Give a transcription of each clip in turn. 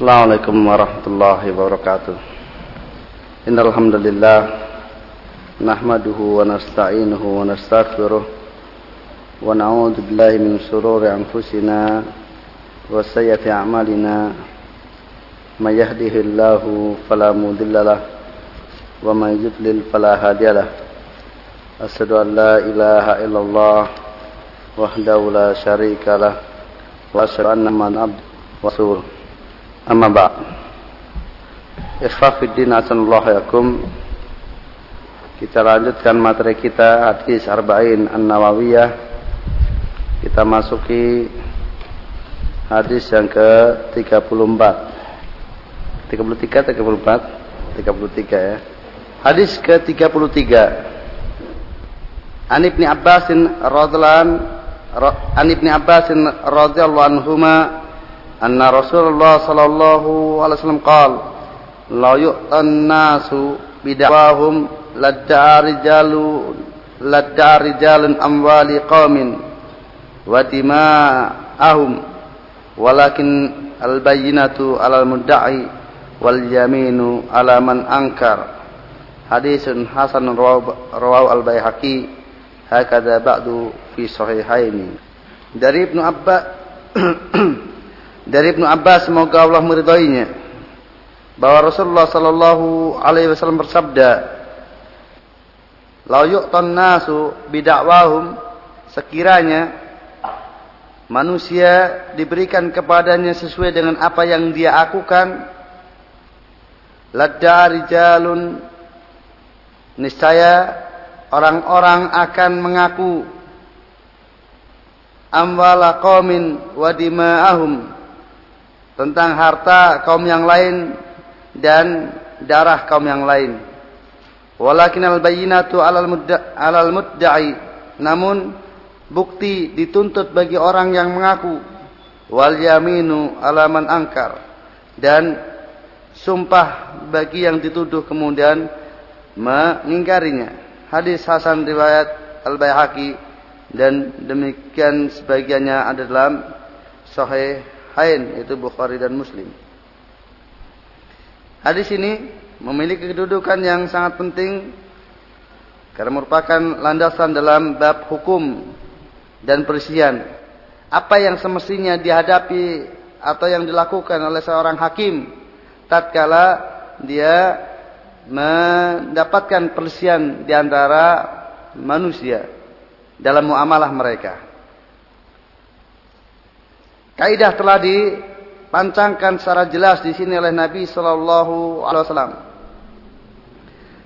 Assalamualaikum warahmatullahi wabarakatuh. Innal hamdalillah nahmaduhu wa nasta'inuhu wa nastaghfiruh wa na'udzu billahi min shururi anfusina wa sayyiati a'malina. May yahdihillahu fala mudilla lahu wa may yudlil fala hadiya lahu. Asyhadu an la ilaha illallah wahdahu la syarika lahu wa asyhadu anna Muhammadan abduhu wa rasuluh. Amma ba'd. Ikhwafiddin asanullah yakum. Kita lanjutkan materi kita hadis arba'in an-nawawiyah. Kita masuki hadis yang ke-34. 33 34 33 ya. Hadis ke-33. An Ibnu Abbasin radhiyallahu an Ibnu Abbasin radhiyallahu anhuma anna Rasulullah sallallahu alaihi wasallam qaal la yu'tan nasu bidawahum ladda'a rijalu ladda'a rijalun amwali qaumin wa dima'ahum walakin al-bayyinatu 'alal mudda'i wal yaminu 'ala hadisun hasanun rawahu al-baihaqi fi dari Ibnu Abbas dari Ibnu Abbas semoga Allah meridainya bahwa Rasulullah sallallahu alaihi wasallam bersabda La yu'tan nasu bidakwahum sekiranya manusia diberikan kepadanya sesuai dengan apa yang dia akukan ladda rijalun niscaya orang-orang akan mengaku amwala qaumin wa dima'ahum tentang harta kaum yang lain dan darah kaum yang lain. Walakin al-bayyinatu 'alal 'alal mudda'i. Namun bukti dituntut bagi orang yang mengaku wal yaminu 'ala man angkar dan sumpah bagi yang dituduh kemudian mengingkarinya. Hadis Hasan riwayat Al-Baihaqi dan demikian sebagiannya ada dalam Sahih Hain itu Bukhari dan Muslim. Hadis ini memiliki kedudukan yang sangat penting karena merupakan landasan dalam bab hukum dan perisian. Apa yang semestinya dihadapi atau yang dilakukan oleh seorang hakim tatkala dia mendapatkan perisian di antara manusia dalam muamalah mereka. Kaidah telah dipancangkan secara jelas di sini oleh Nabi Shallallahu Alaihi Wasallam.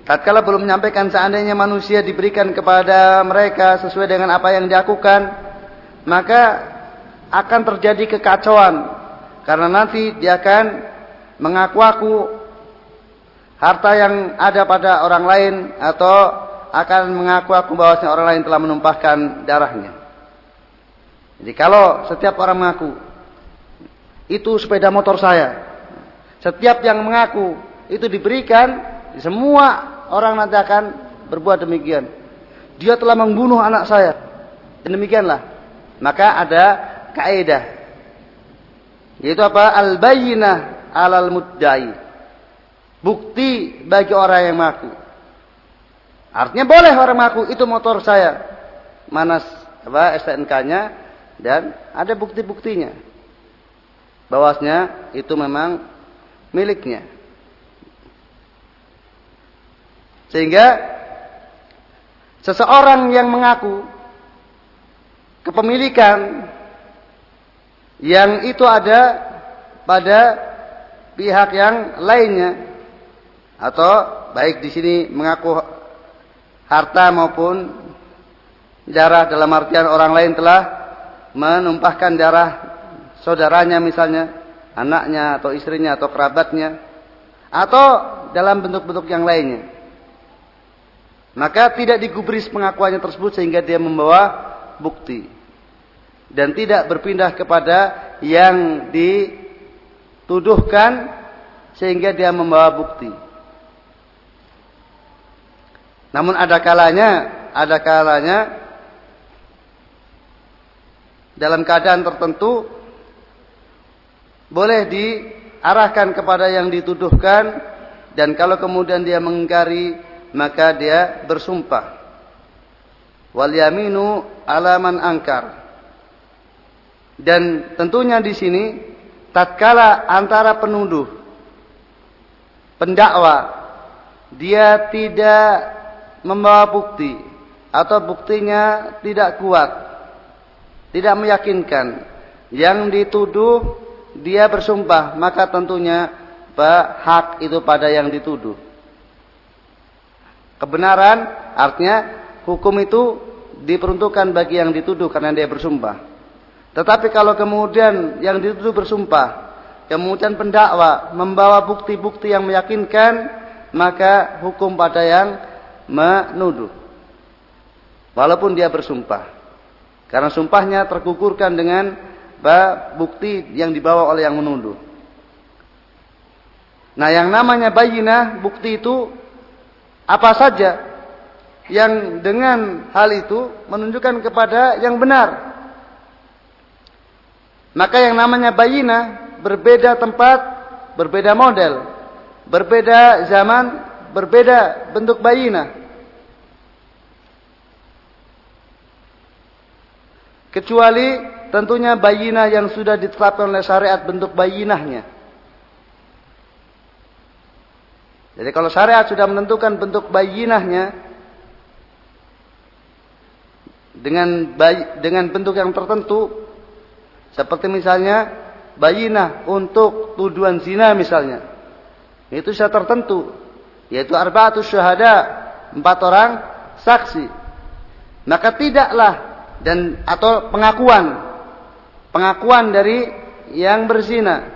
Tatkala belum menyampaikan seandainya manusia diberikan kepada mereka sesuai dengan apa yang dilakukan, maka akan terjadi kekacauan karena nanti dia akan mengaku-aku harta yang ada pada orang lain atau akan mengaku-aku bahwasanya orang lain telah menumpahkan darahnya. Jadi kalau setiap orang mengaku itu sepeda motor saya. Setiap yang mengaku itu diberikan, semua orang nanti akan berbuat demikian. Dia telah membunuh anak saya. Dan demikianlah. Maka ada kaidah. Yaitu apa? Al-bayyinah alal muddai. Bukti bagi orang yang mengaku. Artinya boleh orang mengaku itu motor saya. Mana apa STNK-nya dan ada bukti-buktinya bahwasanya itu memang miliknya. Sehingga seseorang yang mengaku kepemilikan yang itu ada pada pihak yang lainnya atau baik di sini mengaku harta maupun darah dalam artian orang lain telah menumpahkan darah saudaranya misalnya, anaknya atau istrinya atau kerabatnya, atau dalam bentuk-bentuk yang lainnya. Maka tidak digubris pengakuannya tersebut sehingga dia membawa bukti. Dan tidak berpindah kepada yang dituduhkan sehingga dia membawa bukti. Namun ada kalanya, ada kalanya dalam keadaan tertentu boleh diarahkan kepada yang dituduhkan dan kalau kemudian dia mengingkari maka dia bersumpah. Wal yaminu alaman angkar. Dan tentunya di sini tatkala antara penuduh pendakwa dia tidak membawa bukti atau buktinya tidak kuat, tidak meyakinkan, yang dituduh dia bersumpah, maka tentunya hak itu pada yang dituduh. Kebenaran artinya hukum itu diperuntukkan bagi yang dituduh karena dia bersumpah. Tetapi kalau kemudian yang dituduh bersumpah, kemudian pendakwa membawa bukti-bukti yang meyakinkan, maka hukum pada yang menuduh. Walaupun dia bersumpah. Karena sumpahnya terkukurkan dengan bukti yang dibawa oleh yang menuduh. Nah yang namanya bayinah, bukti itu apa saja yang dengan hal itu menunjukkan kepada yang benar. Maka yang namanya bayinah berbeda tempat, berbeda model, berbeda zaman, berbeda bentuk bayinah. Kecuali tentunya bayinah yang sudah ditetapkan oleh syariat bentuk bayinahnya. Jadi kalau syariat sudah menentukan bentuk bayinahnya dengan bayi, dengan bentuk yang tertentu seperti misalnya bayinah untuk tuduhan zina misalnya. Itu sudah tertentu yaitu arba'atus syuhada, empat orang saksi. Maka tidaklah dan atau pengakuan pengakuan dari yang berzina.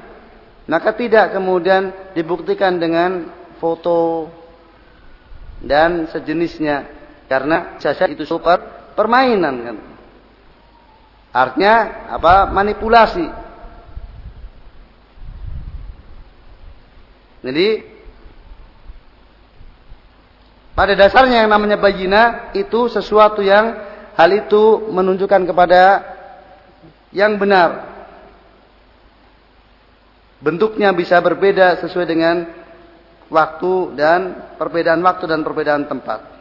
Maka tidak kemudian dibuktikan dengan foto dan sejenisnya. Karena jasa itu super permainan kan? Artinya apa manipulasi. Jadi pada dasarnya yang namanya bajina itu sesuatu yang Hal itu menunjukkan kepada yang benar. Bentuknya bisa berbeda sesuai dengan waktu dan perbedaan waktu dan perbedaan tempat.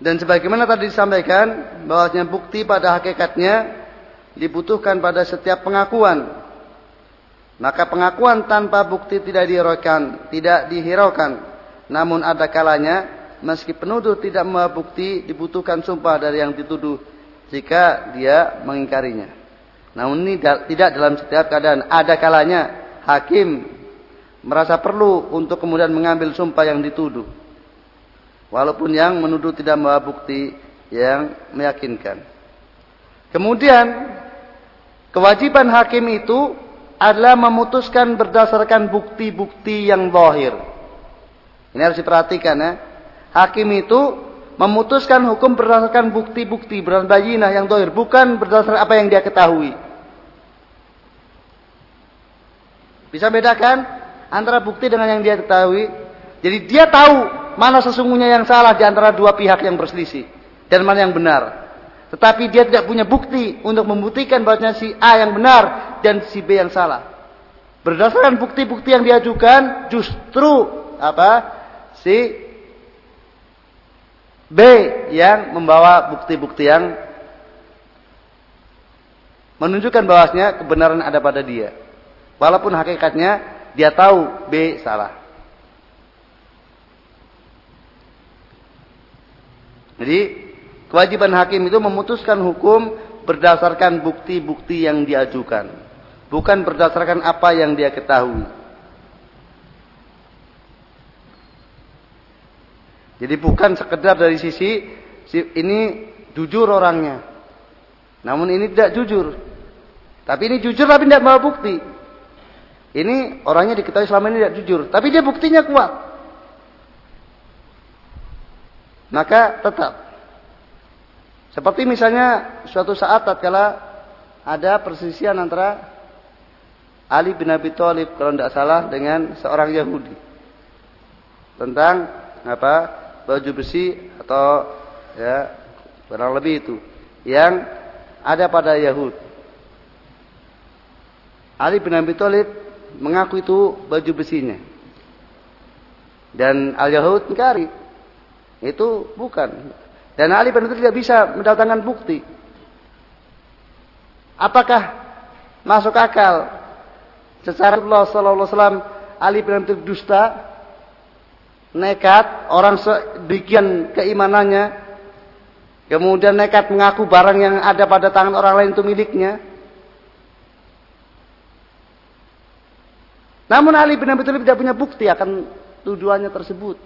Dan sebagaimana tadi disampaikan bahwasanya bukti pada hakikatnya dibutuhkan pada setiap pengakuan maka pengakuan tanpa bukti tidak dihiraukan, tidak dihiraukan. Namun ada kalanya meski penuduh tidak membawa bukti dibutuhkan sumpah dari yang dituduh jika dia mengingkarinya. Namun ini tidak dalam setiap keadaan. Ada kalanya hakim merasa perlu untuk kemudian mengambil sumpah yang dituduh. Walaupun yang menuduh tidak membawa bukti yang meyakinkan. Kemudian kewajiban hakim itu adalah memutuskan berdasarkan bukti-bukti yang zahir. Ini harus diperhatikan ya. Hakim itu memutuskan hukum berdasarkan bukti-bukti bayinah yang zahir, bukan berdasarkan apa yang dia ketahui. Bisa bedakan antara bukti dengan yang dia ketahui? Jadi dia tahu mana sesungguhnya yang salah di antara dua pihak yang berselisih dan mana yang benar. Tetapi dia tidak punya bukti untuk membuktikan bahwa si A yang benar dan si B yang salah. Berdasarkan bukti-bukti yang diajukan, justru apa? Si B yang membawa bukti-bukti yang menunjukkan bahwasanya kebenaran ada pada dia. Walaupun hakikatnya dia tahu B salah. Jadi Kewajiban hakim itu memutuskan hukum berdasarkan bukti-bukti yang diajukan. Bukan berdasarkan apa yang dia ketahui. Jadi bukan sekedar dari sisi ini jujur orangnya. Namun ini tidak jujur. Tapi ini jujur tapi tidak bawa bukti. Ini orangnya diketahui selama ini tidak jujur. Tapi dia buktinya kuat. Maka tetap seperti misalnya suatu saat tatkala ada persisian antara Ali bin Abi Thalib kalau tidak salah dengan seorang Yahudi tentang apa baju besi atau ya Kurang lebih itu yang ada pada Yahud. Ali bin Abi Thalib mengaku itu baju besinya. Dan Al-Yahud mengkari. Itu bukan. Dan Ali bin Abi Thalib tidak bisa mendatangkan bukti. Apakah masuk akal secara Allah sallallahu alaihi wasallam Ali bin Abi Thalib dusta? Nekat orang sedemikian keimanannya kemudian nekat mengaku barang yang ada pada tangan orang lain itu miliknya Namun Ali bin Abi Thalib tidak punya bukti akan tuduhannya tersebut.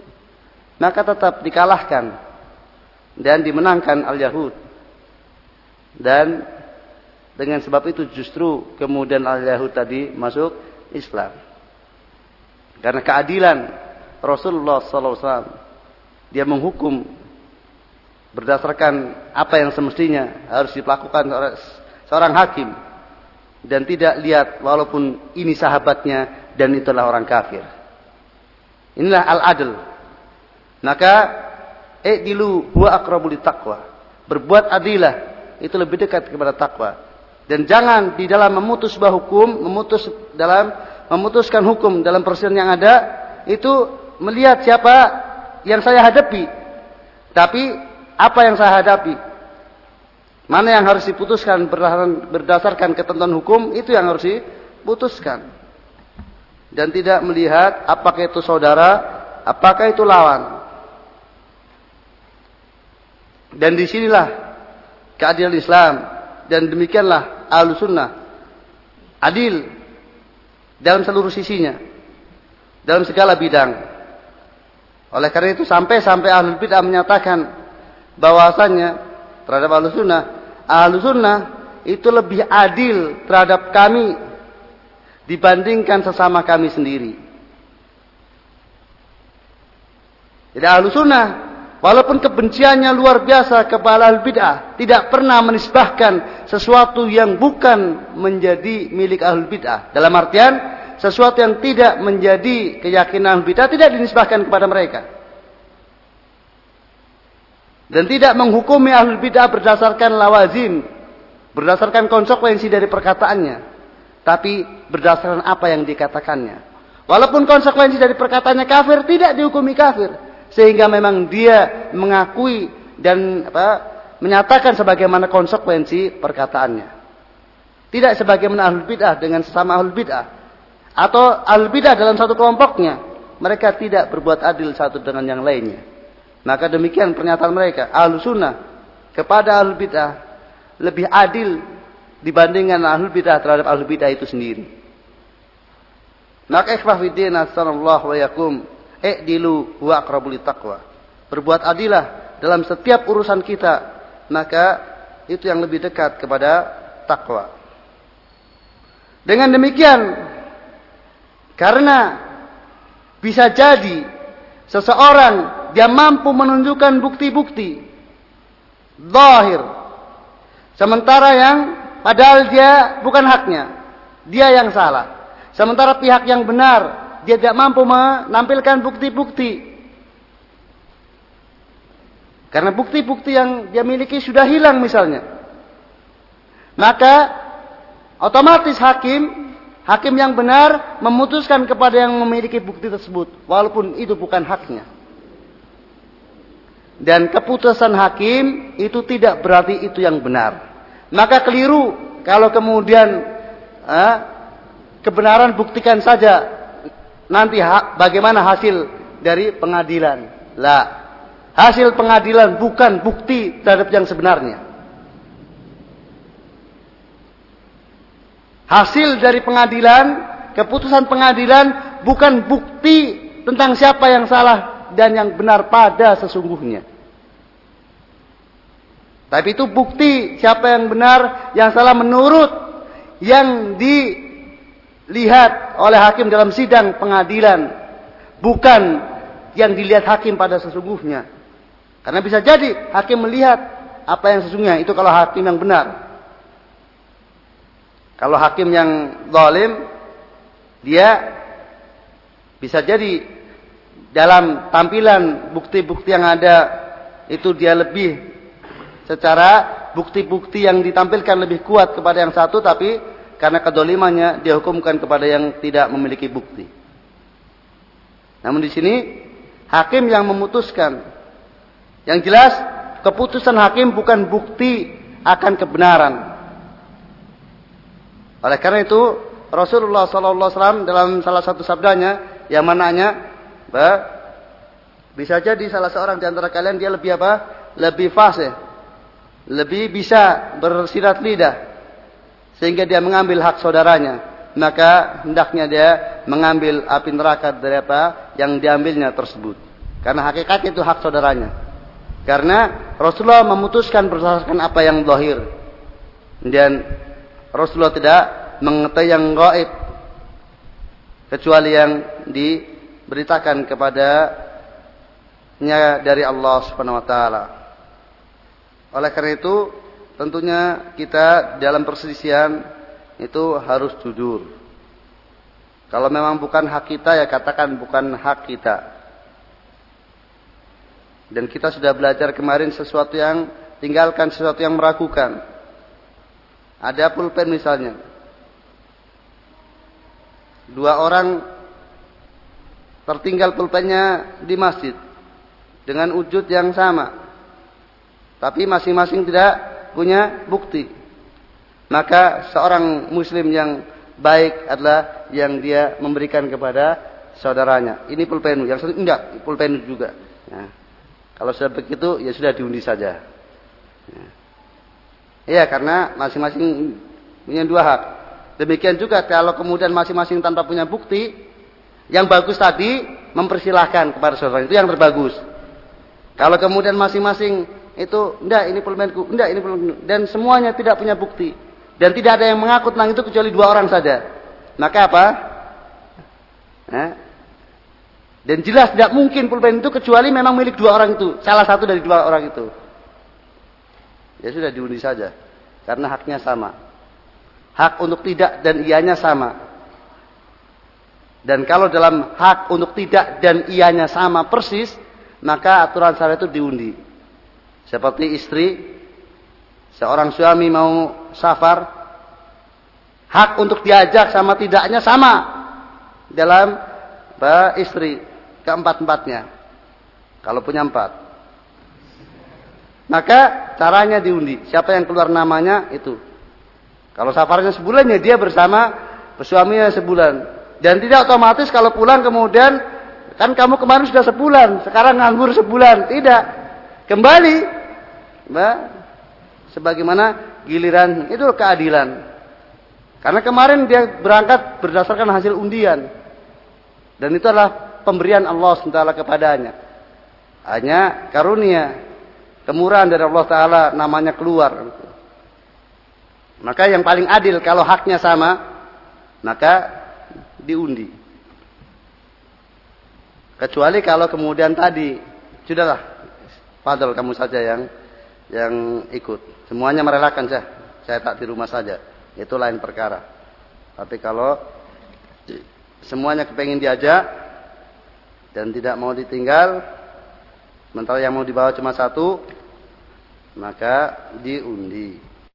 Maka tetap dikalahkan dan dimenangkan al-Yahud. Dan dengan sebab itu justru kemudian al-Yahud tadi masuk Islam. Karena keadilan Rasulullah SAW dia menghukum berdasarkan apa yang semestinya harus dilakukan oleh seorang hakim dan tidak lihat walaupun ini sahabatnya dan itulah orang kafir. Inilah al-adl. Maka i'dilu huwa aqrabu taqwa. Berbuat adilah itu lebih dekat kepada takwa. Dan jangan di dalam memutus sebuah hukum, memutus dalam memutuskan hukum dalam persidangan yang ada itu melihat siapa yang saya hadapi. Tapi apa yang saya hadapi? Mana yang harus diputuskan berdasarkan, ketentuan hukum itu yang harus diputuskan dan tidak melihat apakah itu saudara, apakah itu lawan. Dan di sinilah keadilan Islam dan demikianlah ahlu sunnah adil dalam seluruh sisinya dalam segala bidang. Oleh karena itu sampai-sampai ahlu bid'ah menyatakan bahwasannya terhadap ahlu sunnah, ahlu sunnah itu lebih adil terhadap kami dibandingkan sesama kami sendiri. Jadi ahlu sunnah, walaupun kebenciannya luar biasa kepada al bid'ah, tidak pernah menisbahkan sesuatu yang bukan menjadi milik ahlu bid'ah. Dalam artian, sesuatu yang tidak menjadi keyakinan bid'ah tidak dinisbahkan kepada mereka. Dan tidak menghukumi ahlu bid'ah berdasarkan lawazim, berdasarkan konsekuensi dari perkataannya tapi berdasarkan apa yang dikatakannya. Walaupun konsekuensi dari perkataannya kafir tidak dihukumi kafir, sehingga memang dia mengakui dan apa, menyatakan sebagaimana konsekuensi perkataannya. Tidak sebagaimana ahlul bid'ah dengan sesama ahlul bid'ah atau ahlul bid'ah dalam satu kelompoknya, mereka tidak berbuat adil satu dengan yang lainnya. Maka demikian pernyataan mereka, ahlus sunnah kepada ahlul bid'ah lebih adil dibandingkan ahlul bidah terhadap ahlul bidah itu sendiri. Maka ikhwah fiddin wa yakum i'dilu wa aqrabu taqwa. Berbuat adilah dalam setiap urusan kita, maka itu yang lebih dekat kepada takwa. Dengan demikian karena bisa jadi seseorang dia mampu menunjukkan bukti-bukti zahir sementara yang Padahal dia bukan haknya. Dia yang salah. Sementara pihak yang benar, dia tidak mampu menampilkan bukti-bukti. Karena bukti-bukti yang dia miliki sudah hilang misalnya. Maka otomatis hakim, hakim yang benar memutuskan kepada yang memiliki bukti tersebut. Walaupun itu bukan haknya. Dan keputusan hakim itu tidak berarti itu yang benar. Maka keliru kalau kemudian eh, kebenaran buktikan saja nanti ha bagaimana hasil dari pengadilan. Lah, hasil pengadilan bukan bukti terhadap yang sebenarnya. Hasil dari pengadilan, keputusan pengadilan bukan bukti tentang siapa yang salah dan yang benar pada sesungguhnya. Tapi itu bukti siapa yang benar, yang salah menurut yang dilihat oleh hakim dalam sidang pengadilan. Bukan yang dilihat hakim pada sesungguhnya. Karena bisa jadi hakim melihat apa yang sesungguhnya. Itu kalau hakim yang benar. Kalau hakim yang zalim, dia bisa jadi dalam tampilan bukti-bukti yang ada itu dia lebih secara bukti-bukti yang ditampilkan lebih kuat kepada yang satu tapi karena kedolimannya dihukumkan kepada yang tidak memiliki bukti. Namun di sini hakim yang memutuskan. Yang jelas keputusan hakim bukan bukti akan kebenaran. Oleh karena itu Rasulullah SAW dalam salah satu sabdanya yang mananya bisa jadi salah seorang di antara kalian dia lebih apa? Lebih fasih lebih bisa bersirat lidah sehingga dia mengambil hak saudaranya. Maka hendaknya dia mengambil api neraka dari apa yang diambilnya tersebut. Karena hakikat itu hak saudaranya. Karena Rasulullah memutuskan berdasarkan apa yang zahir. Dan Rasulullah tidak mengetahui yang gaib kecuali yang diberitakan kepadanya dari Allah Subhanahu wa taala oleh karena itu, tentunya kita dalam perselisihan itu harus jujur. Kalau memang bukan hak kita ya katakan bukan hak kita. Dan kita sudah belajar kemarin sesuatu yang tinggalkan sesuatu yang meragukan. Ada pulpen misalnya. Dua orang tertinggal pulpennya di masjid dengan wujud yang sama. Tapi masing-masing tidak punya bukti. Maka seorang muslim yang baik adalah yang dia memberikan kepada saudaranya. Ini pulpenu, yang satu enggak, pulpenu juga. Ya. Kalau sudah begitu, ya sudah diundi saja. Ya. Iya, karena masing-masing punya dua hak. Demikian juga kalau kemudian masing-masing tanpa punya bukti, yang bagus tadi mempersilahkan kepada saudara itu yang terbagus. Kalau kemudian masing-masing itu enggak ini pulpenku, enggak ini pulpenku dan semuanya tidak punya bukti dan tidak ada yang mengaku tentang itu kecuali dua orang saja. Maka apa? Nah, dan jelas tidak mungkin pulpen itu kecuali memang milik dua orang itu, salah satu dari dua orang itu. Ya sudah diundi saja, karena haknya sama. Hak untuk tidak dan ianya sama. Dan kalau dalam hak untuk tidak dan ianya sama persis, maka aturan syariat itu diundi. Seperti istri, seorang suami mau safar, hak untuk diajak sama tidaknya sama dalam istri keempat-empatnya. Kalau punya empat. Maka caranya diundi. Siapa yang keluar namanya itu. Kalau safarnya sebulan ya dia bersama suaminya sebulan. Dan tidak otomatis kalau pulang kemudian kan kamu kemarin sudah sebulan, sekarang nganggur sebulan. Tidak. Kembali, mbak, sebagaimana giliran itu keadilan. Karena kemarin dia berangkat berdasarkan hasil undian. Dan itu adalah pemberian Allah SWT kepadanya. Hanya karunia, kemurahan dari Allah Ta'ala namanya keluar. Maka yang paling adil kalau haknya sama, maka diundi. Kecuali kalau kemudian tadi, sudahlah Padahal kamu saja yang yang ikut. Semuanya merelakan saya. Saya tak di rumah saja. Itu lain perkara. Tapi kalau semuanya kepengen diajak dan tidak mau ditinggal, sementara yang mau dibawa cuma satu, maka diundi.